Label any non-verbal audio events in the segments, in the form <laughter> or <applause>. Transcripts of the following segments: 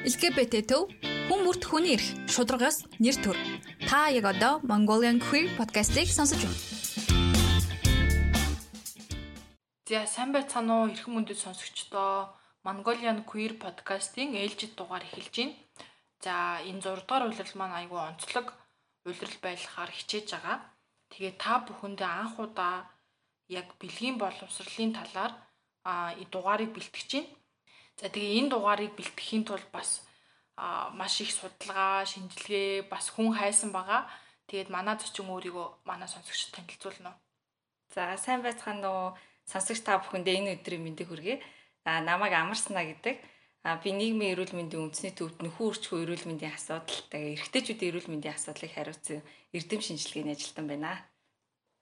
LGBT төв хүн бүрт хүний эрх шударгаас нэр төр. Та яг одоо Mongolian Queer podcast-ийг сонсож байна. За сайн байцгаана уу эрхэм мөндөд сонсогчдоо Mongolian Queer podcast-ийн ээлжид дугаар эхэлж байна. За энэ 6 дугаар улирал маань айгүй онцлог улирал байлахаар хичээж байгаа. Тэгээ та бүхэндээ анх удаа яг бэлгийн боловсролын талаар а дугаарыг бэлтгэж байна. За тэгээ энэ дугаарыг бэлтгэхийн тулд бас маш их судалгаа, шинжилгээ, бас хүн хайсан байгаа. Тэгээд манай зочин өөрийгөө манай сонсогчд танилцуулна уу. За сайн байцгаана уу сонсогч та бүхэндээ энэ өдрийн мэндийг хүргэе. За намайг Амарсна гэдэг. А би нийгмийн эрүүл мэндийн үндэсний төвд нөхөн үрчхүү эрүүл мэндийн асуудалтай эрэгтэйчүүдийн эрүүл мэндийн асуудлыг хариуцсан эрдэм шинжилгээний ажилтан байна.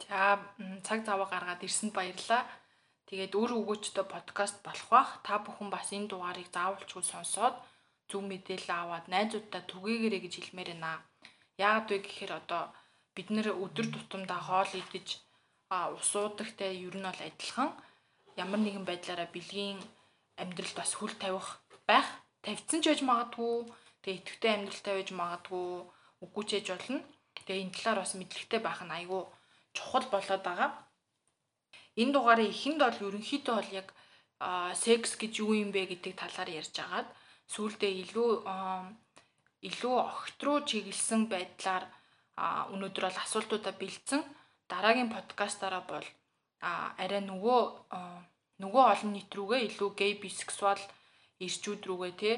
За цаг зав гаргаад ирсэнд баярлалаа. Тэгээд өөр өгөөчтэй подкаст болох бах. Та бүхэн бас энэ дугаарыг заавалчгүй сонсоод зөв мэдээлэл аваад найзуудтай түгээгээрэй гэж хэлмээр байна. Яагаад вэ гэхээр одоо бид нэр өдөр тутамдаа хоол идэж ус уудагтай ер нь бол адилхан ямар нэгэн байдлаараа бэлгийн амьдралд бас хүл тавих байх тавьсан ч байж магадгүй тэгээ идэвхтэй амьдралтай байж магадгүй үгүй ч байж болно. Тэгээ энэ талаар бас мэдлэгтэй байх нь айгүй чухал болоод байгаа энэ дугаарыг ихэнд бол ерөнхийдөө бол яг секс гэж юу юм бэ гэдэг талаар ярьж агаад сүүлдээ илүү илүү огт руу чиглэсэн байдлаар өнөөдөр бол асуултуудаа бэлдсэн дараагийн подкастаараа бол арай нөгөө нөгөө олон нийт рүүгээ илүү гей бисексуал ирчүүд рүүгээ те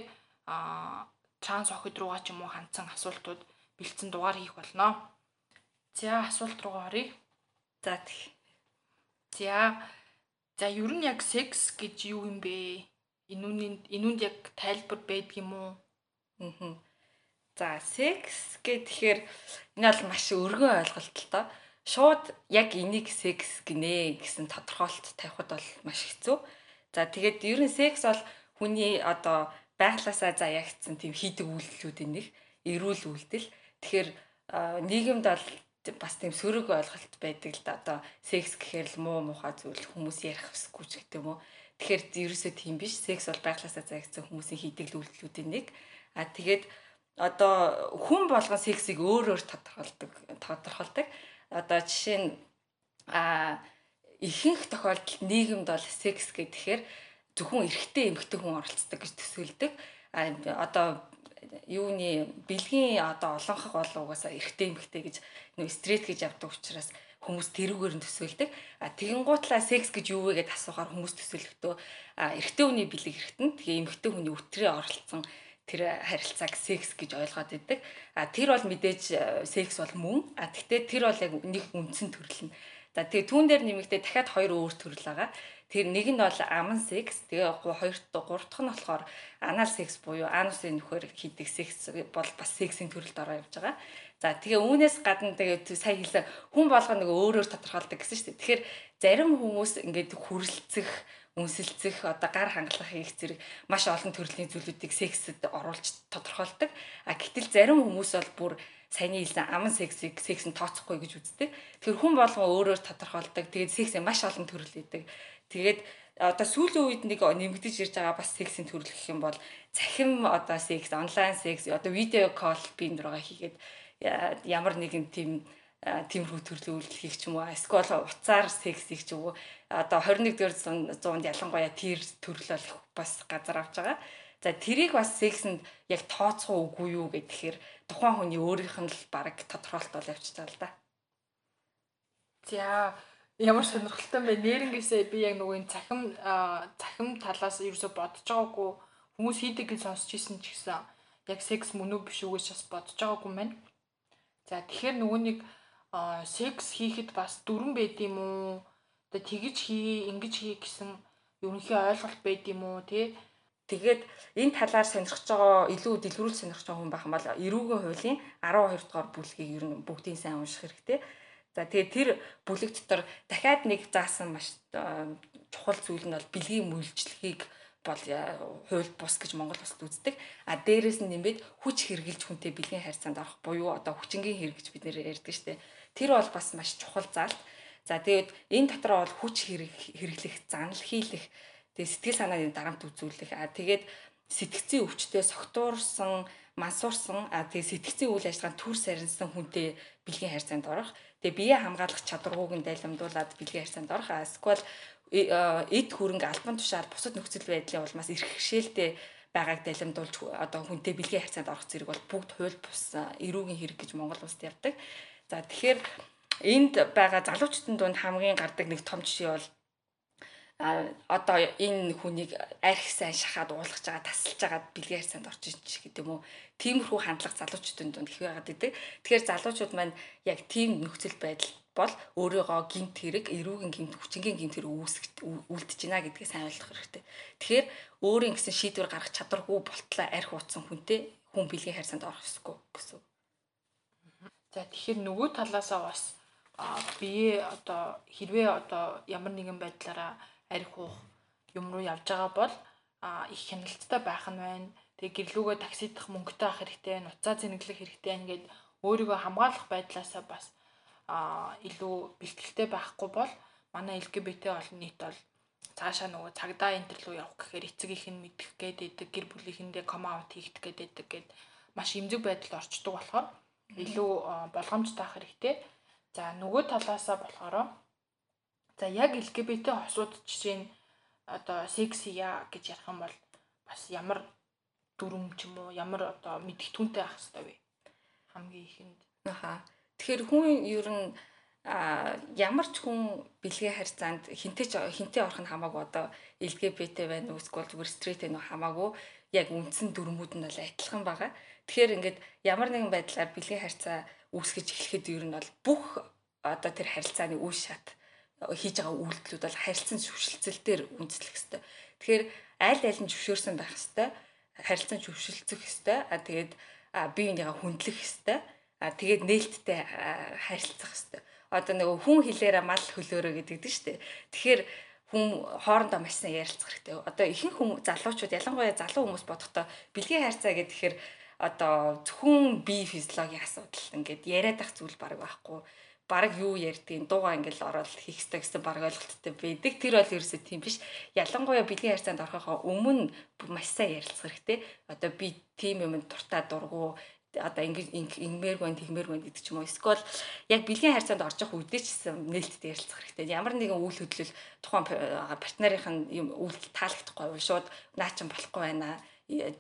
транс охид руугаа ч юм уу хандсан асуултууд бэлдсэн дугаар хийх болно. За асуулт руугаа оръё. За тэгэх. За. За ер нь яг секс гэж юу юм бэ? Энүүний энүүнд яг тайлбар байдаг юм уу? Аа. За, секс гэхээр энэ бол маш өргөн ойлголт л тоо. Шууд яг энийг секс гинэ гэсэн тодорхойлолт тавихад бол маш хэцүү. За, тэгээд ер нь секс бол хүний одоо байглаасаа заяагдсан тийм хийдэг үйлдэлүүдийн нэг эрүүл үйлдэл. Тэгэхээр нийгэмд бол бас тийм сөрөг ойлголт байдаг л да одоо секс гэхээр л муу муухай зүйл хүмүүс ярих хэсгүй ч гэдэг юм уу. Тэгэхээр ерөөсөө тийм биш. Секс бол байглаасаа заягдсан хүмүүсийн хийдэг үйлдэлүүдийн нэг. А тэгээд одоо хүн болгон сексийг өөр өөр тодорхойлдог тодорхойлдог. Одоо жишээ нь а ихэнх тохиолдолд нийгэмд бол секс гэхээр зөвхөн эрэгтэй эмэгтэй хүн оролцдог гэж төсөөлдөг. А одоо юуны бэлгийн одоо олонхог бол угаасаа эрэгтэй эмэгтэй гэж нөө стрейт гэж явдаг учраас хүмүүс тэрүүгээр нь төсөөлдөг. А тэгэн гутлаа секс гэж юу вэ гэдээ асуухаар хүмүүс төсөөлөхдөө а эрэгтэй хүний бэлэг эргэтэн тэгээ эмэгтэй хүний өтрээ оролцсон тэр харилцааг секс гэж ойлгоод байдаг. А тэр бол мэдээж секс бол мөн. А тэгтээ тэр бол яг нэг үндсэн төрөл нь. За тэгээ түүн дээр нэмэгдээ дахиад хоёр өөр төрөл байгаа. Тэр нэг нь бол аман секс, тэгээ хоёрт гурав дахь нь болохоор анал секс буюу анусын нөхөр хийдэг секс бол бас сексийн төрөлд ороо явж байгаа. За тэгээ үүнээс гадна тэгээ сая хэлсэн хүн болгоо нэг өөрөөр тодорхойлдог гэсэн шүү дээ. Тэгэхээр зарим хүмүүс ингээд хүрлцэх үнсэлцэх одоо гар хангалах хийх зэрэг маш олон төрлийн зүйлүүдийг сексэд оруулж тодорхойлдог. А гэтэл зарим хүмүүс бол бүр саяны хэлсэн аман сексийг секс нь тооцохгүй гэж үздэг. Тэгэхээр хүн болгон өөрөөр тодорхойлдог. Тэгээд сексийн маш олон төрөл үүдэг. Тэгээд одоо сүүлийн үед нэг нэмэгдэж ирж байгаа бас сексийн төрөл гэх юм бол цахим одоо секс, онлайн секс, одоо видео кол биендрэгээ хийгээд ямар нэгэн тийм тиймэрхүү төрлийн үйлдэл хийх ч юм уу эсвэл уцаар секс хийх ч юм уу одоо 21 дэх зуунд ялангуяа тэр төрөл бол бас газар авч байгаа. За тэрийг бас сексэнд яг тооцох уугүй юу гэхээр тухайн хүний өөрийнх нь л баг тодорхойлт бол явчихж байгаа л да. За Ямар сонирхолтой бэ? Нэрнгээсээ би яг нөгөө энэ цахим цахим талаас ерөөсө бодож байгаагүй хүмүүс хийдэг гэж сонсч ирсэн ч гэсэн яг секс мөн үү биш үү гэж бас бодож байгаагүй мэн. За тэгэхээр нөгөө нэг секс хийхэд бас дүрэн байд юм уу? Одоо тэгж хий, ингэж хий гэсэн ерөнхий ойлголт байд юм уу тий? Тэгээд энэ талаар сонирхож байгаа илүү дэлгэрүүлж сонирхож байгаа хүн байх юм бол эрүүгийн хуулийн 12 дугаар бүлгийг ер нь бүгдийн сайн унших хэрэгтэй. За тэгээ тэр бүлэг дотор дахиад нэг заасан маш чухал зүйл нь бол бэлгийн мөлжлөгийг бол хууль бус гэж Монгол улсад үздэг. А дээрэс нь нэмээд хүч хэрглэж хүнтэй бэлгийн харьцаанд орох буюу одоо хүчингийн хэрэг гэж бид нэр ярьдаг штеп. Тэр бол бас маш чухал заалт. За тэгээд энэ дотор бол хүч хэрэг хэрэглэх, занал хийлэх Тэгээ сэтгэл санааны дарамт үзүүлэх. А тэгээд сэтгцийн өвчтөе согтуурсан, мансуурсан, а тэгээ сэтгцийн үйл ажиллагаанд түр сарнсан хүнтэй бэлгийн харьцаанд орох. Тэгээ бие хамгаалах чадваргүйг нь дайлимдуулаад бэлгийн харьцаанд орох. Эсвэл эд хөрөнгө албан тушаал бусад нөхцөл байдлын улмаас эрх хэшээлтэй байгааг далимдуулж одоо хүнтэй бэлгийн харьцаанд орох зэрэг бол бүгд хууль бус эрүүгийн хэрэг гэж Монгол улсад явдаг. За тэгэхээр энд байгаа залуучдын дунд хамгийн гардаг нэг том жишээ бол одоо энэ хүнийг арх сайн шахаад уулгаж байгаа тасалж байгаа бэлгийн харьцаанд орж ич гэдэг юм уу тиймэрхүү хандлага залуучдын дунд их байгаад идэг. Тэгэхээр залуучууд маань яг тийм нөхцөл байдал бол өөрийгөө гинт хэрэг эрүүгийн гинт хүчингийн гинт хэрэг үлдэж байна гэдгээ сайн ойлгох хэрэгтэй. Тэгэхээр өөрийн гэсэн шийдвэр гаргах чадваргүй болтлоо арх утсан хүнтэй хүн бэлгийн харьцаанд орох ёсгүй гэсэн. За тэгэхээр нөгөө талаасаа бас бие одоо хэрвээ одоо ямар нэгэн байдлаараа арх уух юм руу явж байгаа бол их хяналттай байх нь байна. Тэгээ гэрлүүгөө таксидах мөнгөтэй авах хэрэгтэй, нуцаа зэнэглэх хэрэгтэй ингээд өөрийгөө хамгаалах байдлаасаа бас илүү бэлтгэлтэй байхгүй бол манай LGBT олон нийт бол цаашаа нөгөө цагдаа энтер рүү явах гэхээр эцэг их нь мэдэх гээд гэр бүлийнхэндээ ком аут хийх гээд гээд маш эмзэг байдалд орчдөг болохоор илүү болгоомжтой байх хэрэгтэй. За нөгөө талаасаа болохоор за яг LGBT хосууд жишээ нь одоо сексия гэж ярих юм бол бас ямар дүрм ч юм уу ямар одоо мэдгтүүнтэй ах хэвээр вэ? Хамгийн ихэнд. Аха. Тэгэхээр хүн ер нь а ямар ч хүн бэлгийн харьцаанд хинтэй ч хинтэй орох нь хамаагүй одоо LGBT байна уу эсвэл зүгээр стрит байна уу хамаагүй яг үндсэн дүрмүүд нь бол адилхан байгаа. Тэгэхээр ингээд ямар нэгэн байдлаар бэлгийн харьцаа үүсгэж эхлэхэд ер нь бол бүх одоо тэр харилцааны үе шат хийж байгаа үйлдэлүүд бол харилцан зөвшөлтсөл дээр үндэслэх хэрэгтэй. Тэгэхээр аль аль нь зөвшөөрсөн байх хэрэгтэй. Харилцан зөвшөлтсөх хэрэгтэй. А тэгээд бие биенийгээ хүндлэх хэрэгтэй А тэгээд нээлттэй харилцах хэрэгтэй. Одоо нөгөө хүн хэлээрээ мал хөлөөрөө гэдэг дээ шүү дээ. Тэгэхээр хүн хоорондоо маш сайн ярилцах хэрэгтэй. Одоо ихэнх хүмүүс залуучууд ялангуяа залуу хүмүүс бодохдоо бэлгийн хайрцаа гэхээр одоо зөвхөн бие физиологийн асуудал ингээд яриад ах зүйл баг байхгүй бараг юу ярьдгийг дууга ингээл ороод хийх хэрэгтэй гэсэн бараг ойлголттой байдаг. Тэр бол ерөөсөө тийм биш. Ялангуяа бэлгийн харьцаанд орохоо өмнө маш сайн ярилцах хэрэгтэй. Одоо би тийм юмд дуртай дургу одоо ингэ ингэмээр байна тэгмээр байна гэдэг ч юм уу. Эсвэл яг бэлгийн харьцаанд орж явах үедээ ч гэсэн нээлттэй ярилцах хэрэгтэй. Ямар нэгэн үйл хөдлөл тухайн партнерийнх нь юм үйлдэл таалагдахгүй шууд наа чин болохгүй байна.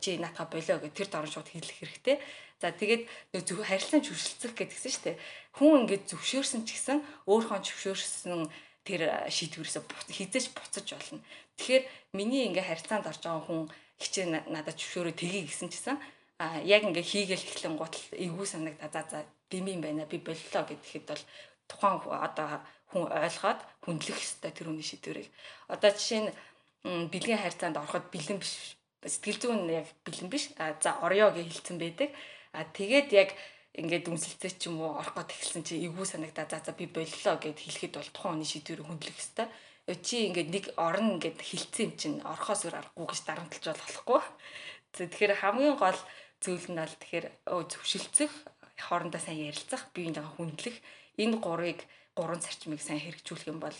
Жи наатаа болоо гэх тэр дорн шууд хэлэх хэрэгтэй. За тэгээд зөв харилцаан зөвшөлдсөх гэдгсэн шүү дээ. Хүн ингэж зөвшөөрсөн ч гэсэн өөрийнхөө зөвшөөрсөн тэр шийдвэрээс хизээж буцаж болно. Тэгэхээр миний ингээ харилцаанд орж байгаа хүн хичээ надад зөвшөөрөө тгий гэсэн чсэн а яг ингээ хийгээл эхлэн гутал эвгүй санагда за за дими юм байна би боллоо гэхэд бол тухайн одоо хүн ойлгоод хүндлэх ёстой тэр хүний шийдвэрийг. Одоо жишээ нь бэлгийн харьцаанд ороход бэлэн биш сэтгэл зүйн яг бэлэн биш. А за орё гэж хэлсэн байдаг. А тэгээд яг ингээд үнсэлцээ ч юм уу орох гээд эхэлсэн чи эвгүй санагдаа за за би боллоо гэд хэлэхэд бол тухайн хүний шийдвэрийг хүндлэх ёстой. Чи ингээд нэг орон ингээд хилцсэн юм чинь орхоос өөр аргагүй гэж дарамтлж болохгүй. Тэгэхээр хамгийн гол зүйл нь бол тэгэхээр зөвшөлдсөх, хоорондоо сайн ярилцах, биеийнхээ хүндлэх энэ гурыг гурван зарчмыг сайн хэрэгжүүлэх юм бол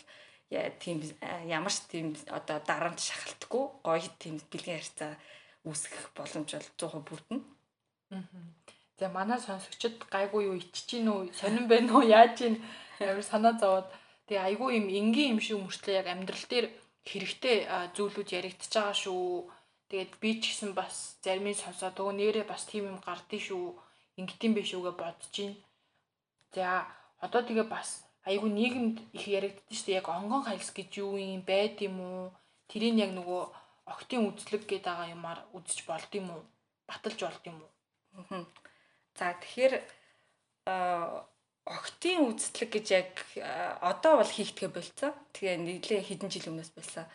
тийм ямар ч тийм одоо дарамт шахалтгүй гоё тийм бэлгийн харьцаа үүсгэх боломж бол 100% бүрдэнэ. Аа. За манай сонсогчид гайгүй юу ичиж гин үү, сонирн байна уу, яаж гин амар санаа зовоод тэгээ айгүй юм энгийн юм шиг мөртлөө яг амьдрал дээр хэрэгтэй зүйлүүд яригдчихэж байгаа шүү Тэгээд би ч гэсэн бас заримыг сонсоод өө нэрээ бас тийм юм гардыг шүү. Ингэдэм биш үгээ бодож байна. За одоо тэгээ бас айгүй нийгэмд их яригддаг шүү дээ. Яг онгон хайлс гэж юу юм байд юм уу? Тэрийг яг нөгөө октын үзлэг гэдэг байгаа юмар үзэж болд юм уу? Баталж болд юм уу? За тэгэхээр октын үзлэг гэж яг одоо бол хийгдэхэ болцсон. Тэгээ нийлээ хэдэн жил өмнөөс болсон.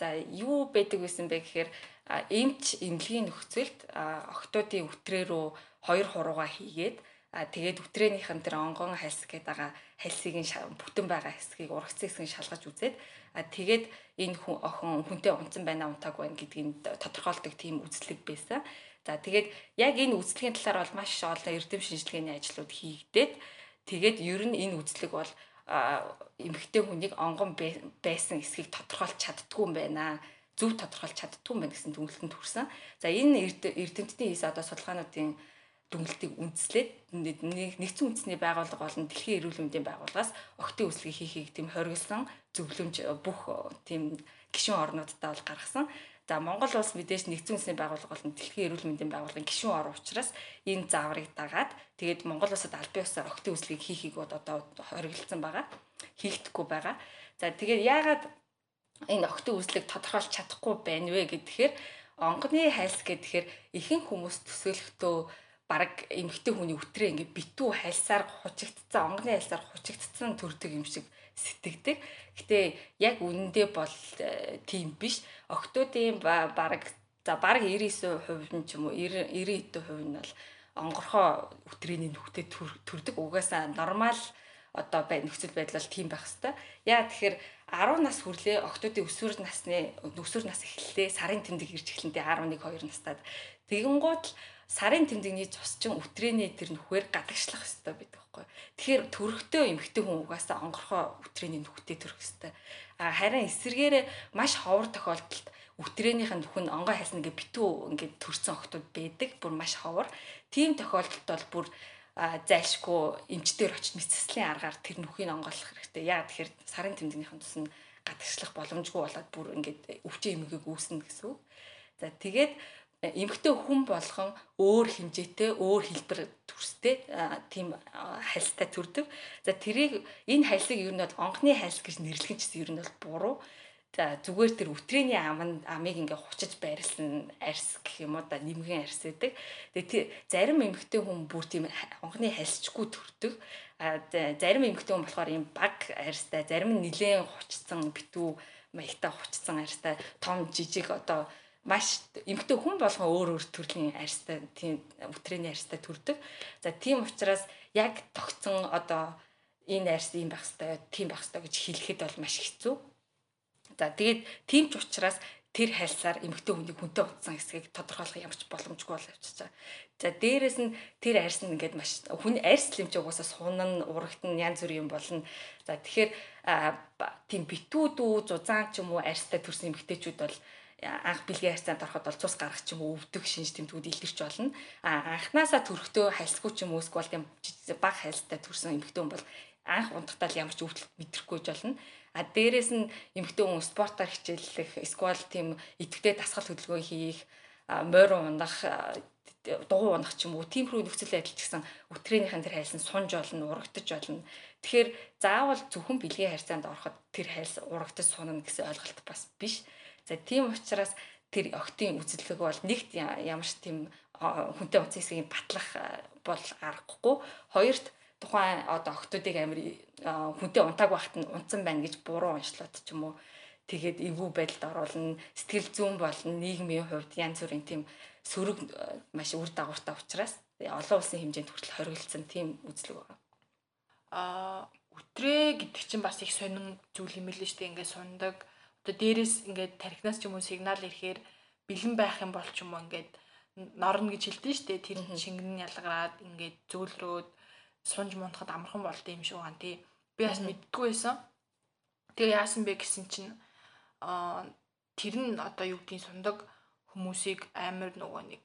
За юу байдаг байсан бэ гэхээр эмч эмнэлгийн нөхцөлд октоодын өтрөө рүү хоёр хурууга хийгээд тэгээд өтрээнийх нь тэр онгон хальс гэдэг байгаа хальсыг бүтэн байгаа хэсгийг урагцсан хэсгийг шалгаж үзээд тэгээд энэ хүн охин хүнтэй унтсан байна унтааг байна гэдгийг тодорхойлдог тийм үзлэг байсан. За тэгээд яг энэ үзлэгийн талаар бол маш олон эрдэм шинжилгээний ажлууд хийгдээд тэгээд ер нь энэ үзлэг бол эмэгтэй хүнийг онгон байсан эсхийг тодорхойлж чаддгүй юм байна зөв тодорхойлж чаддгүй юм байна гэсэн дүгнэлтэнд хүрсэн. За энэ эрдэмтдийн хийсэн одоо судалгаануудын дүнэлтийг үндэслээд нэгдсэн үндэсний байгууллага болон дэлхийн эрүүл мэндийн байгууллагаас октын үслэгийг хийхийг тийм хоригдсан зөвлөмж бүх тийм гишүүн орнуудтай бол гаргасан. За Монгол улс мэдээж нэгдсэн үндэсний байгууллага болон дэлхийн эрүүл мэндийн байгууллагын гишүүн орн учраас энэ зааврыг дагаад тэгээд Монгол улсад аль биесээр октын үслэгийг хийхийг одоо хоригдсан байгаа. Хийгдэхгүй байгаа. За тэгээд яагаад энэ октын үслэг тодорхойлж чадахгүй байна вэ гэхээр онгоны хайлс гэхээр ихэнх хүмүүс төсөөлөхдөө баг эмгтэй хүний өтрээ ингээ битүү хальсаар хучигдсан онгоны хальсаар хучигдсан төрдөг юм шиг сэтгэдэг. Гэтэ яг үнэндээ бол э, тийм биш. Октоодын баг за баг 99% нь ч юм уу 90 90% нь бол онгорхоо өтрээний нүхтэд төрдөг. Угаасаа нормал одоо бай нөхцөл байдал тийм байх хэвээр. Яа тэгэхээр 10 нас хүрлээ октоодын өсвөр насны өсвөр нас эхэллээ. Сарын тэмдэг ирж эхлэнтэй 11 2 настад. Тэгэнгუут л сарын тэмдэгний цус чин өтрээний тэр нүхээр гадагшлах хэрэгтэй байдаг байхгүй. Тэгэхээр төрөхтэй эмхтэй хүн угаасаа онгорхоо өтрээний нүхтэй төрөх хэрэгтэй. А харин эсэргээрээ маш ховор тохиолдолд өтрээнийх нь хүн онгой хайсан ингээ битүү ингээ төрсэн охтууд байдаг. Бүр маш ховор. Тийм тохиолдолд бол бүр зайлшгүй эмчтэр очиж мэдсэслийн аргаар тэр нүхийг онгойлох хэрэгтэй. Яа тэгэхээр сарын тэмдэгнийхэн тус нь гадагшлах боломжгүй болоод бүр ингээд өвчин эмгээг үүснэ гэсэн үг. За тэгээд эмгтэй хүн болгон өөр хэмжээтэй өөр хэлбэр төрстэй тийм хальстай төрдөг. За тэрийг энэ хальсыг ер нь бол онгоны хальс гэж нэрлэх нь ч ер нь бол буруу. За зүгээр тэр өтрээний ам амыг ингээ хучиж байрлсан арьс гэх юм уу да нэмгэн арьс байдаг. Тэгээ зарим эмгтэй хүн бүр тийм онгоны хальсчгүй төрдөг. А зарим эмгтэй хүн болохоор ийм баг арьстай, зарим нь нилээн хучсан битүү маягтай хучсан арьстай том жижиг одоо маш эмгтэй хүн болгон өөр өөр төрлийн арьстай тийм өтрээний арьстай төрдөг. За тийм учраас яг тогтсон одоо энэ арьс ийм байх хэвээр тийм байх хэвээр гэж хэлэхэд бол маш хэцүү. За тэгээд тийм ч учраас тэр хайлсаар эмгтэй хүнийг хүнтэй утсан хэсгийг тодорхойлох ямар ч боломжгүй бол явчихаа. За дээрэс нь тэр арьс нь ингээд маш хүн арьс лимч угаасаа сунан урагтан янз бүрийн юм болно. За тэгэхээр тийм битүүдүү зузаан ч юм уу арьстай төрсэн эмгтэйчүүд бол анх бэлгийн харьцаанд ороход бол цус гарах ч юм уу өвдөх шинж тэмдгүүд илэрч болно. А анханасаа төрөхдөө хайлсгүй ч юм уу эсвэл тийм баг хайлстай төрсэн эмэгтэй хүн бол анх унтахтаа л ямар ч өвдөлт мэдрэхгүй ч болно. А дээрэс нь эмэгтэй хүн спортоор хичээллэх эсвэл тийм идэвхтэй дасгал хөдөлгөөн хийх морин унах дугуй унах ч юм уу тиймэрхүү нөхцөл байдал ч гэсэн өтрээнийхэн тэр хайлс нь сунж болно урагдаж болно. Тэгэхээр заавал зөвхөн бэлгийн харьцаанд ороход тэр хайлс урагдаж сунана гэсэн ойлголт бас биш. За тийм учраас тэр октын үзэлэг бол нэгт ямар ч тийм хүнтэй утас хэсгийг батлах бол аргагүй. Хоёрт тухайн одоо октодыг амир хүнтэй унтааг байхад нь унтсан байна гэж буруу онцлоод ч юм уу тэгээд эвгүй байдалд оруулна сэтгэл зүйн болон нийгмийн хувьд янз бүрийн тийм сөрөг маш үр дагавартай учраас олон улсын хэмжээнд хүртэл хоригдсан тийм үзлэг байна. Аа үтрээ гэдэг чинь бас их сонин зүйл юм л шүү дээ. Ингээд сундаг одоо дээрээс ингээд тархинаас ч юм уу сигнал ирэхээр бэлэн байх юм бол ч юм уу ингээд норно гэж хэлдэг шүү дээ. Тэр шингэн ялгараад ингээд зөөлрөөд сунж мунахад амархан болд юм шиг байна тий. Би бас мэддгүй байсан. Тэгээ яасан бэ гэсэн чинь аа тэр нь одоо юу гэдгийг сундаг хүмүүсийг амар нөгөө нэг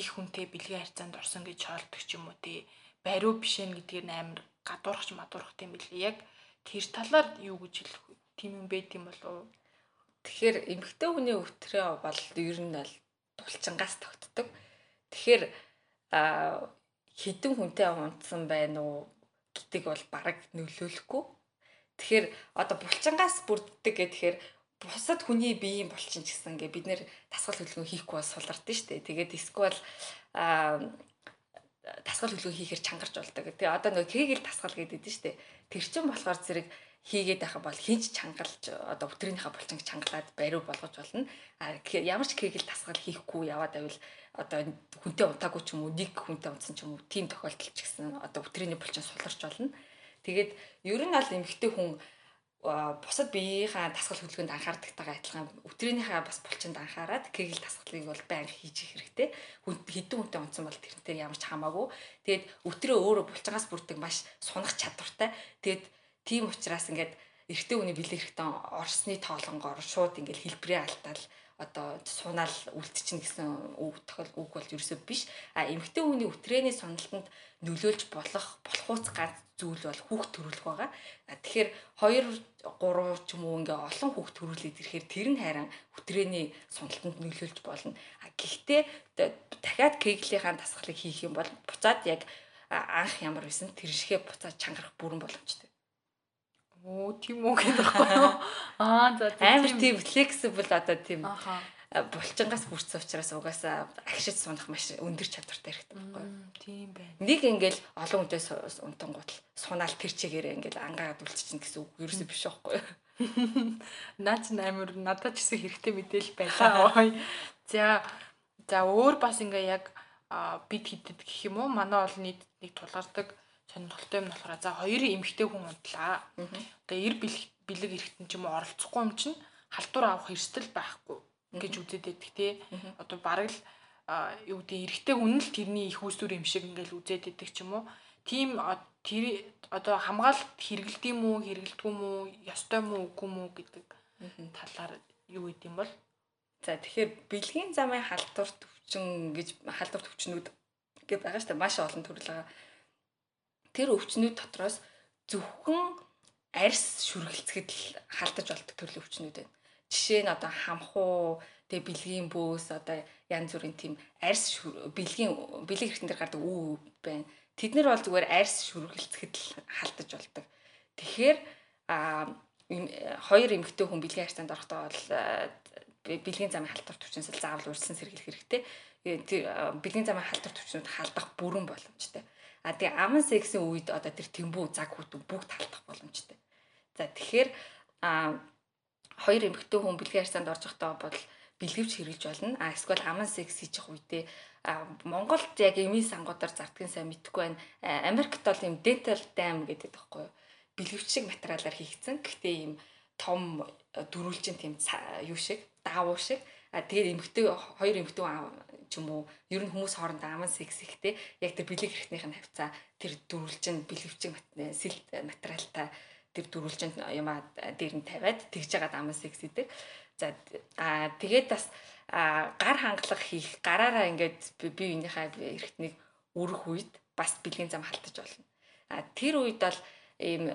их хүнтэй бэлгийн харьцаанд орсон гэж хоолдог ч юм уу тий. Бариу биш ээ гэдгээр амар гадуурхч мадуурх тийм билээ. Яг тэр талаар юу гэж хэлэх? Тийм юм байт юм болов? Тэгэхээр эмэгтэй хүний өвтрөө бол ер нь бол тулчингаас тогтдог. Тэгэхээр хідэн хүнтэй унтсан байна уу гэдэг бол бараг нөлөөлөхгүй. Тэгэхээр одоо булчингаас бүрддэг гэхээр бусад хүний биеийн булчин ч гэсэн ингээ бид нэр тасгал хөдөлгөөн хийхгүй бол сулардсан шүү дээ. Тэгээд эсвэл а тасгал хөдөлгөөн хийхээр чангарч болдог. Тэгээ одоо нөгөө кегэл тасгал гэдэг нь шүү дээ. Тэр чин болохоор зэрэг хийгээд байхад бол хинч чангалж одоо өтрийнхээ булчинг чангалаад бариу болгож болно. А ямар ч кегэл тасгал хийхгүй яваад байвал одоо хүнтэй унтаагүй ч юм уу нэг хүнтэй унтсан ч юм уу тийм тохиолдол ч гэсэн одоо өтрийний булчин суларч болно. Тэгээд ер нь аль эмхтэй хүн бусад биеийнхаа тасгал хөдөлгөөнд анхаардагтайгаа адилхан өтрийнхээ бас булчинд анхаарад кегэл тасгалыг бол байнга хийж их хэрэгтэй. Хүн хэдэн хүнтэй унтсан бол тэрнээр ямар ч хамаагүй. Тэгээд өтрөө өөрөө булчингаас бүрдэг маш сунах чадвартай. Тэгээд Тийм учраас ингээд эрэгтэй хүний бэлэг хэрэгтэй орсны тоолонгоор шууд ингээд хэлбэрээ алтаал одоо сунаал үлдчихнэ гэсэн үг тохиол үг бол ерөөсөө биш. А эмэгтэй хүний үтрэний сонголтод нөлөөлж болох болохуц ганц зүйл бол хүүхд төрүүлэх байгаа. Тэгэхээр 2 3 ч юм уу ингээ олон хүүхд төрүүлээд ирэхээр тэр нь харин үтрэний сонголтод нөлөөлж болно. А гэхдээ дахиад кеглийнхаа дасгалыг хийх юм бол буцаад яг анх ямар байсан тэр шигэ буцаад чангарах бүрэн боломжтой. Оо тийм үү гэдэг байхгүй юу? <laughs> Аа за амар тийм flexible одоо тийм булчингаас бүрдсэн учраас угаасаа агшиж сунах маш өндөр чадвартай хэрэгтэй байхгүй юу? Тийм байна. Нэг ингээл олон хүнээс унтангууд сунаал тэр чигээрээ ингээл ангаагаад үлччихнэ гэсэн үг ерөөсөө биш байхгүй юу? <laughs> Наач амар надад ч гэсэн хэрэгтэй мэдээл байлаа. <laughs> За за өөр бас ингээ яг бид хидэд гэх юм уу? Манай ол нийт нэг тулгардаг сонирхолтой юм болохоор за хоёрын эмэгтэй хүн унтлаа. Одоо эр бэлэг эрэхтэн ч юм уу оролцохгүй юм чинь халдвар авах эрсдэл байхгүй гэж үзээд байдаг тий. Одоо бараг л юу гэдэг эрэгтэй хүн л тэрний их усүр юм шиг ингээл үзээд байдаг ч юм уу. Тим тэр одоо хамгаалалт хэрэгэлт юм уу, хэрэгэлтгүй юм уу, ёстой юм уу, үгүй юм уу гэдэг талаар юу гэдэм юм бол За тэгэхээр бэлгийн замын халдвар төвчин гэж халдвар төвчнүүд гэж байгаа шүү дээ. Маш олон төрөл байгаа тэр өвчнүүд дотроос зөвхөн арьс шүргэлцэхэд л халдаж болдог төрлийн өвчнүүд байна. Жишээ нь одоо хамхуу, тэгээ бэлгийн бөөс одоо янз бүрийн тийм арьс бэлгийн бэлэг хэрэгтэн дээр гардаг үү байна. Тэд нар бол зүгээр арьс шүргэлцэхэд л халдаж болдог. Тэгэхээр а хоёр эмэгтэй хүн бэлгийн арьсанд орохдоо бол бэлгийн замын халдвар төвчнөөс заавал урьдчилан сэргийлэх хэрэгтэй. Тэр бэлгийн замын халдвар төвчнүүд халдах бүрэн боломжтой. А тэгээ аман сексийн үед одоо тэр тэмбүү цаг хүтэн бүгд талтах боломжтой. За тэгэхээр а хоёр эмэгтэй хүн бэлгийн арьсанд орж байхдаа бол бэлгэвч хэрэгж болно. А эсвэл аман секс хийж явах үедээ Монголд яг эмийн сангуудаар зардгийн сайн мэдэхгүй байна. Америкт бол юм dental dam гэдэг байхгүй юу? Бэлгэвчиг материалаар хийгдсэн. Гэхдээ ийм том дөрүлжин тийм юу шиг, даавуу шиг. А тэгээд эмэгтэй хоёр эмэгтэй ч юм уу ер нь хүмүүс хоорондоо аман секс ихтэй яг тэр бэлэг хэрэгтнийх нь хавцаа тэр дөрвөлжин бэлгэвчиг сэлт материалтай тэр дөрвөлжин юмаа дээр нь тавиад тэгж жагаад аман секс идэг. За аа тэгээд бас гар хангалах хийх гараараа ингээд бие биенийхээ эргэтнийг өрөх үед бас бэлгийн зам халтаж болно. А тэр үед бол ийм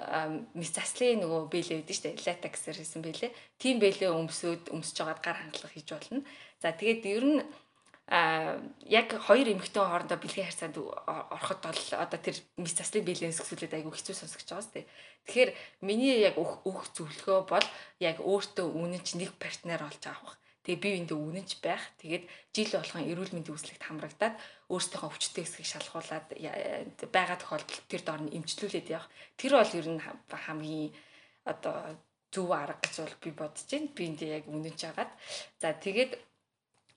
мис заслын нөгөө бэлээ гэдэг чинь латексэр хийсэн бэлээ. Тим бэлээ өмсөд өмсөж жагаад гар хангалах хийж болно. За тэгээд ер нь а яг хоёр эмэгтэй хоорондоо бэлгийн харьцаанд ороход бол одоо тэр мис заслын бэлэнс гэсүүлээд айгүй хэцүү сонсогч байгаа сте. Тэгэхээр миний яг өөх зөвлөгөө бол яг өөртөө үнэнч нэг партнер олж авах. Тэгээ бие биендээ үнэнч байх. Тэгээд жил болгон эрүүл мэндийн үзлэгт хамрагдаад өөрсдийнхөө өвчтөй хэсгийг шалгуулад байгаа тохиолдолд тэр доор нь эмчлүүлээд явах. Тэр бол ер нь хамгийн одоо зөв арга гэж бол би бодож байна. Биендээ яг үнэнч агаад. За тэгээд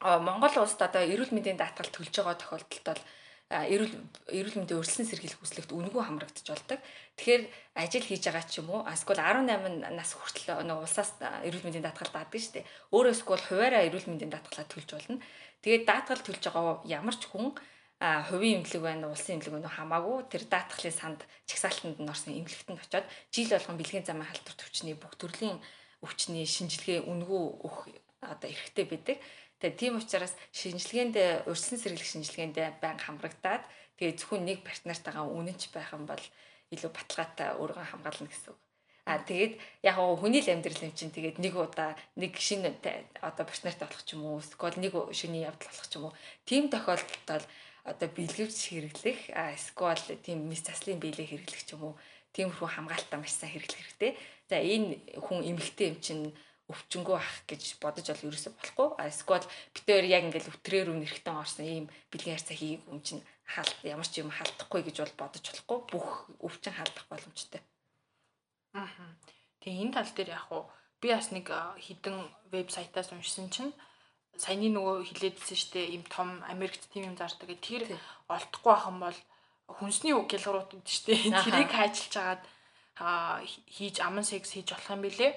Монгол улсад одоо эрүүл мэндийн даатгал төлж байгаа тохиолдолд бол эрүүл эрүүл мэндийн өрсөлдсөн сэргийлэх хүслэгт үнэгүй хамрагдаж болдог. Тэгэхээр ажил хийж байгаа ч юм уу эсвэл 18 нас хүртэл нэг улсаас эрүүл мэндийн даатгал даадаг шүү дээ. Өөрөөс бол хуваараа эрүүл мэндийн даатгалаа төлж болно. Тэгээд даатгал төлж байгаа ямар ч хүн а хувийн имлэг байна улсын имлэг байна хамаагүй тэр даатгалын санд чагсаалтанд нь орсон имлэгтэнд очиод жил болгон бэлгийн замын халдвар төвчний бүх төрлийн өвчний шинжилгээ үнэгүй өгөх одоо эрхтэй байдаг. Тэгээ тийм учраас шинжилгээнд урьдчилан сэргийлэх шинжилгээнд байнга хамрагдаад тэгээ зөвхөн нэг партнертайгаа үнэнч байх юм бол илүү баталгаатай өөрийгөө хамгаална гэсэн үг. А тэгээд яг гоо хүний л амьдрал юм чинь тэгээд нэг удаа нэг шинэ одоо партнертай болох ч юм уу эсвэл нэг шөнийн явдал болох ч юм уу тийм тохиолдолд бол одоо бэлгэвч хэрэглэх эсвэл тийм мис заслын биелээ хэрэглэх ч юм уу тиймэрхүү хамгаалтаа маш сайн хэрэглэх хэрэгтэй. За энэ хүн эмэгтэй юм чинь өвчнгөө ах гэж бодож бол ерөөсө болохгүй. А эсвэл битээр яг ингээл өтрээр үн эрэхтэн орсон ийм бэлгийн харьцаа хийх юм чинь хаалт ямар ч юм халдахгүй гэж бол бодож болохгүй. Бүх өвчин халдах боломжтой. Аа. Тэгээ энэ тал дээр яг уу би бас нэг хідэн вебсайтаас уншсан чинь саяны нөгөө хилээдсэн штэ ийм том Америкт тийм юм зардаг. Тэр олдохгүй юм бол хүнсний гялгарууд гэдэг штэ. Тэрийг хайчилж агаад хийж аман секс хийж болох юм билэ.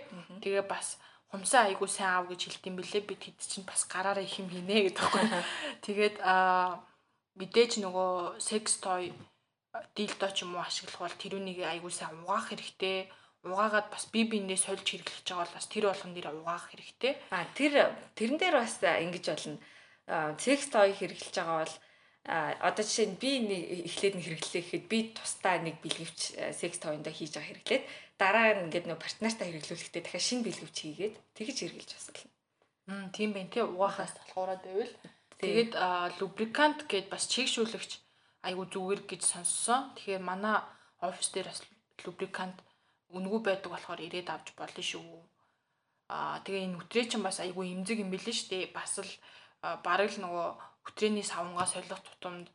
Тэгээ бас хумсаа айгуу сайн аав гэж хэлдэм бэлээ бид хэд чинь бас гараараа их юм хийнэ гэдэг байхгүй. <laughs> Тэгээд аа мэдээж нөгөө секс той дилдо ч юм уу ашиглах бол тэрүүнийг айгуу сайн угаах хэрэгтэй. угаагаад бас бие биенээ сольж хэрэглэж байгаа бол бас тэр болгон нэр угаах хэрэгтэй. А тэр тэрэн дээр бас ингэж болно. Секс той хэрэглэж байгаа бол одоо жишээ нь би нэг эхлээд нь хэрэглэе гэхэд би тусдаа нэг бэлгэвч секс тойндоо хийж байгаа хэрэглээд дараа нь ингээд нэг партнертаа хэрэглүүлэхдээ дахиад шинэ бэлгэвч хийгээд тэгж хэрэглэж бас болно. Мм тийм байх тий угаахаас болохоор байвал тэгээд лубрикант гэд бас чигшүүлэгч айгу зүгээр гэж сонссон. Тэгэхээр манай офис дээр бас лубрикант үнгүй байдаг болохоор ирээд авч болно шүү. Аа тэгээ энэ үтрээ чинь бас айгүй имзэг юм билээ шүү дээ. Бас л бараг л нөгөө үтрээний савнгаа солих тутамд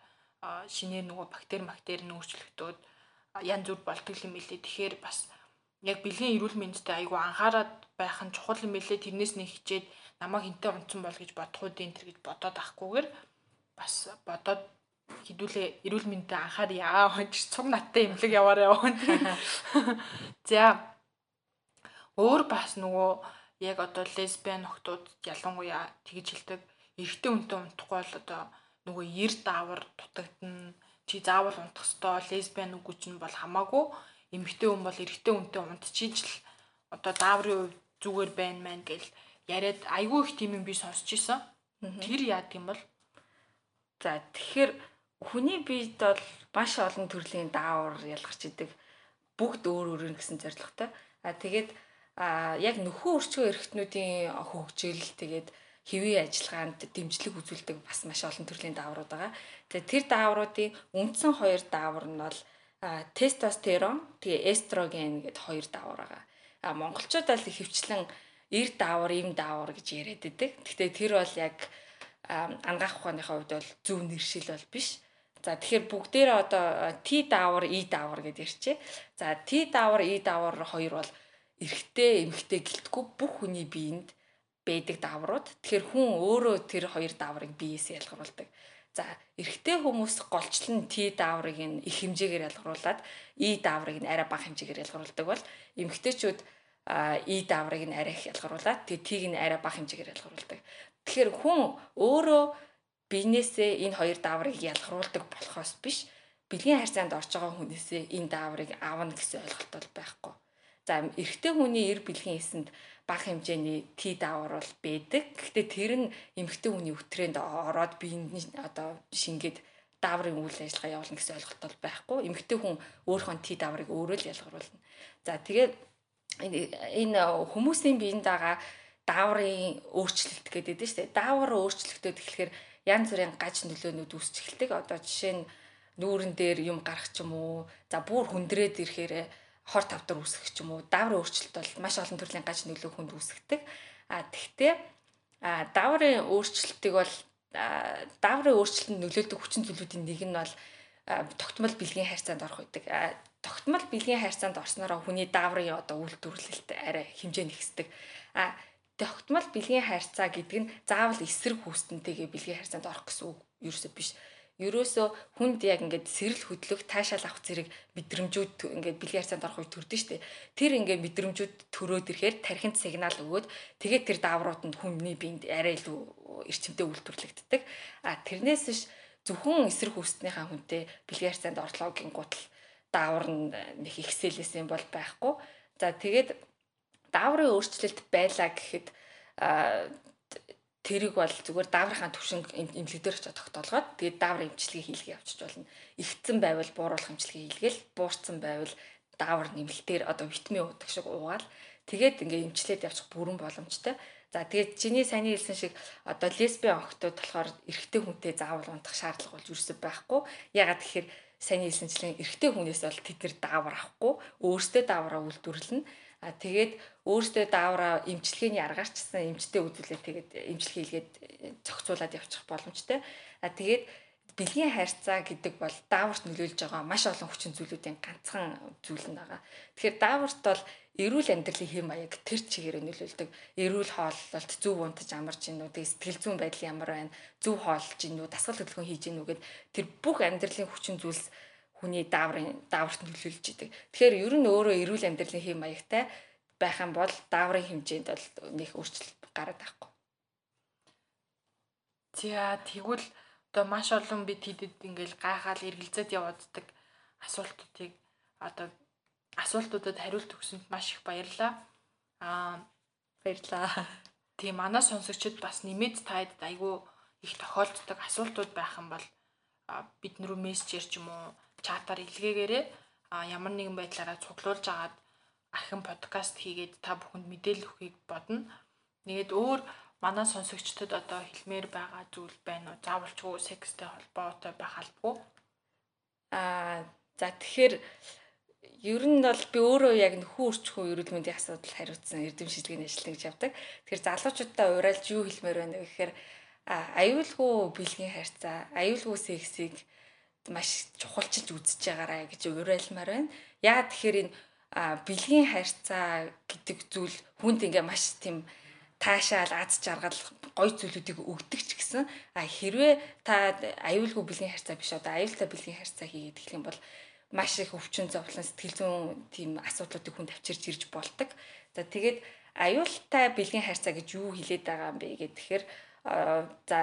шинээр нөгөө бактери бактери нөөцлөгдөөд янз бүр болтгол юм билээ. Тэгэхээр бас яг бэлгийн эрүүл мэндэд айгүй анхаарат байх нь чухал юм билээ. Тэрнээс нэг хичээд намайг хинтээ унтсан бол гэж бодох уу дээ гэж бодоод ахгүйгээр бас бодоод хідүүлээ эрүүл мэндэд анхаар яа хонч цуг наттай имлэг яваарай яваа. <laughs> За өөр бас нөгөө яг одоо лесбиан охтууд ялангуяа тэгж хэлдэг эрэгтэй хүнтэй унтахгүй бол одоо нөгөө ер даавар дутагдана чи заавал унтах ёстой лесбиан үгүй чинь бол хамаагүй эмэгтэй хүн бол эрэгтэй хүнтэй унтчихиж л одоо дааврын хувь зүгээр байна мэн гэл яриад айгүй их тийм юм би сонсч ийсэн. Тэр яад юм бол за тэгэхээр хүний биед бол маш олон төрлийн даавар ялгарч идэг. Бүгд өөр өөр гэсэн зорилготой. А тэгээд а яг нөхөн өрчгөө эрхтнүүдийн хөгжил тэгээд хэвийн ажиллагаанд дэмжлэг үзүүлдэг бас маш олон төрлийн дааврууд байгаа. Тэгээд тэр даавруудын үндсэн хоёр даавар нь бол тестостерон тэгээ эстроген гэд хоёр даавар байгаа. А монголчууд бол хөвчлэн эр даавар, им даавар гэж яриад байдаг. Гэхдээ тэр бол яг ангаах ухааныхаа хувьд бол зөв нэршил бол биш. За тэгэхээр бүгдээрээ одоо T даавар, E даавар гэдээ ирчээ. За T даавар, E даавар хоёр бол эрэгтэй, эмэгтэй гэлтгүй бүх хүний биед байдаг дааврууд. Тэгэхээр хүн өөрөө тэр хоёр дааврыг биеэс ялгаруулдаг. За эрэгтэй хүмүүс голчлон T дааврыг нь их хэмжээгээр ялгаруулад E дааврыг нь арай бага хэмжээгээр ялгаруулдаг бол эмэгтэйчүүд E дааврыг нь арай их ялгаруулад тэгээ T-г нь арай бага хэмжээгээр ялгаруулдаг. Тэгэхээр хүн өөрөө биенээсээ энэ хоёр дааврыг ялгаруулдаг болохоос биш бэлгийн харьцаанд орж байгаа хүнээсээ энэ дааврыг аавна гэсэн ойлголт бол байхгүй. За эрэгтэй хүний эр бэлгийн эсэнд бага хэмжээний Т даавар бол байдаг. Гэхдээ тэр нь эмэгтэй хүний өтрээнд ороод биений одоо шингээд дааврын үйл ажиллагаа явуулна гэсэн ойлголт бол байхгүй. Эмэгтэй хүн өөрийнхөө Т дааврыг өөрөө л ялгаруулна. За тэгээд энэ хүмүүсийн биеинд байгаа дааврын өөрчлөлт гэдэг нь шүү дээ. Даавар өөрчлөлтөд тэгэхээр янз бүрийн гаж нөлөөнүүд үүсч эхэлдэг. Одоо жишээ нь нүүрэн дээр юм гарах ч юм уу. За бүр хүндрээд ирэхээр хор тавдар үүсгэх ч юм уу. Дааврын өөрчлөлт бол маш олон төрлийн гаж нөлөө хүнд үүсгдэг. А тэгтээ а дааврын өөрчлөлтийг бол дааврын өөрчлөлтөнд нөлөөлдөг хүчин зүйлүүдийн нэг нь бол тогтмол бэлгийн харьцаанд орох байдаг. Тогтмол бэлгийн харьцаанд орсноор хүний дааврын одоо үйлдвэрлэлт арай хэмжээ нэгсдэг. А тогтмол бэлгийн харьцаа гэдэг нь заавал эсрэг хүүстэнтэйгээ бэлгийн харьцаанд орох гэсэн үг ерөөсөө биш. Ерөөсөө хүнд яг ингээд сэрэл хөдлөх, таашаал авах зэрэг мэдрэмжүүд ингээд бэлгийн харьцаанд орох үе төрдөн штэ. Тэр ингээд мэдрэмжүүд төрөөд ирэхээр тархинд сигнал өгөөд тэгээд тэр дааврууд нь хүний биед арай илүү эрчимтэй үйлдвэрлэгддэг. А тэрнээс биш зөвхөн эсрэг хүүстнийхаа хүнтэй бэлгийн харьцаанд орлоо гингуутал даавар нь нэг ихсэлээс юм бол байхгүй. За тэгээд дааврын өөрчлөлт байлаа гэхэд тэрийг бол зүгээр дааврынхаа төвшинг эмнэлэгдэр очиж тогтоолгоод тэгээд даавар эмчилгээ хийлгээ явчих болно. Игцэн байвал бууруулах эмчилгээ хийлгээл, буурсан байвал даавар нэмэлтээр одоо витамин уудаг шиг уугаал тэгээд ингээ эмчлээд явчих бүрэн боломжтой. За тэгээд чиний сайн хэлсэн шиг одоо лесбиан охтууд болохоор эрэгтэй хүнтэй заавал унтах шаардлага болж юусэн байхгүй. Ягаад гэхээр сайн хэлсэнчлэн эрэгтэй хүнээс бол тэд нар даавар авахгүй, өөрсдөө даавраа үйлдвэрлэнэ А тэгээд өөртөө даавраа эмчилгээний аргаарчсан эмчтэй үзүүлээ тэгээд эмчилгээ хийлгээд зохицуулаад явчих боломжтой. А тэгээд бэлгийн харьцаа гэдэг бол дааварт нөлөөлж байгаа маш олон хүчин зүйлүүдийн ганцхан зүйл нь байгаа. Тэгэхээр дааварт бол эрүүл амьдралын хэм маяг тэр чигээр нөлөөлдөг. Эрүүл хооллолт зөв унтаж амарч гинүү, тэгээ сэтгэл зүйн байдал ямар байна, зөв хоолж гинүү, дасгал хөдөлгөөн хийж гинүү гэд тэр бүх амьдралын хүчин зүйлс хүний дааврын дааварт нөлөөлж идэг. Тэгэхээр ер нь өөрөө эрүүл амьдралын хэм маягтай байх юм бол дааврын хэмжээнд бол нэг өөрчлөлт гараад байхгүй. За тэгвэл одоо маш олон бид тэдэд ингээл гайхаал эргэлзээд явааддаг асуултуудыг одоо асуултуудад хариулт өгсөнд маш их баярлалаа. Аа баярлалаа. Тийм манай сонсогчид бас нэмээд таад айгүй их тохиолддог асуултууд байх юм бол бид нөрөө мессежээр ч юм уу чатаар илгээгээрээ ямар нэгэн байдлаараа цуглуулж агаад архин подкаст хийгээд та бүхэнд мэдээлэл өгөхийг бодно. Тэгээд өөр манай сонсогчдод одоо хэлмээр байгаа зүйл байна уу? Заавалчгүй секстэй холбоотой байх албагүй. Аа за тэгэхээр ер нь бол би өөрөө яг нөхөн өрчхөө эрүүл мэндийн асуудал хариуцсан эрдэм шилжгээний ажилтнаа гэж явдаг. Тэгэхээр залуучуудаа уриалж юу хэлмээр байна вэ гэхээр аюулгүй бэлгийн харьцаа, аюулгүй сексийг маш чухалчилж үзэж байгаарай гэж уриалмаар байна. Яагаад тэгэхээр энэ бэлгийн харьцаа гэдэг зүйл хүнд ингээ маш тийм таашаал аз жаргал гой зүйлүүдийг өгдөг ч гэсэн а хэрвээ та аюулгүй бэлгийн харьцаа биш одоо аюултай бэлгийн харьцаа хийгээд эхлэх юм бол маш их өвчин зовлон сэтгэл зүйн тийм асуудлуудыг хүнд авчирч ирж болдог. За тэгээд аюултай бэлгийн харьцаа гэж юу хэлээд байгаа юм бэ гэхээр за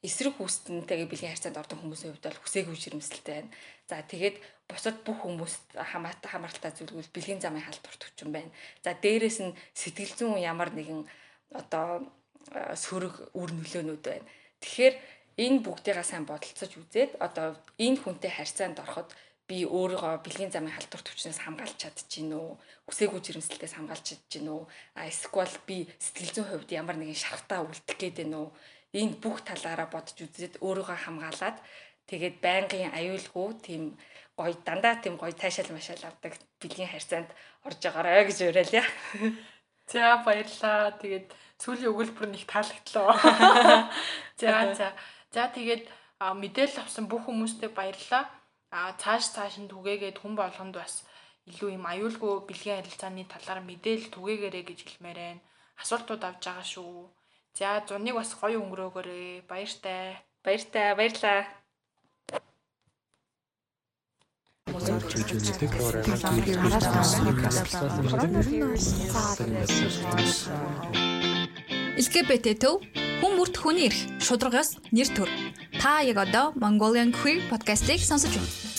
эсрэг хүүстэнтэйгээ бэлгийн харьцаанд ордог хүмүүсийн хувьд бол хүсээгүй жирэмсэлтэй байна. За тэгээд бусад бүх хүмүүст хамаатай хамааралтай зүйлгүүл бэлгийн замын халдварт хүчин байна. За дээрэс нь сэтгэл зүйн ямар нэгэн одоо сөрөг үр нөлөөнүүд байна. Тэгэхээр энэ бүгдийгээ сайн бодолцож үзээд одоо энэ хүнтэй харьцаанд ороход би өөрийгөө бэлгийн замын халдварт хүчнээс хамгаалж чадчихэв үү? Хүсээгүй жирэмслэлтээс хамгаалж чадчихэв үү? А эсвэл би сэтгэл зүйн хувьд ямар нэгэн шархтаа үлдэх гээд байна уу? Энэ бүх талаараа бодож үзээд өөрийгөө хамгаалаад тэгээд байнгын аюулгүй тийм гоё дандаа тийм гоё таашаал машаал авдаг бэлгийн харьцаанд орж байгаарай гэж уриалъя. <laughs> За баярлаа. Тэгээд сүүлийн өгүүлбэр нэг таалагдлаа. <laughs> За за. За тэгээд мэдээлэл авсан бүх хүмүүстээ баярлалаа а цааш цааш нь түгээгээд хүн болгонд бас илүү юм аюулгүй бэлгийн харилцааны талаар мэдээлэл түгээгээрэй гэж хэлмээр байна. Асуултууд авж байгаа шүү. За зуныг бас гоё өнгөрөөгөөрэй. Баяртай. Баяртай. Баярлаа. LGBT төв хүн бүрт хүний эрх шударгаас нэр төр. Та яг одоо Mongolian Queer podcast-ийг сонсож байна.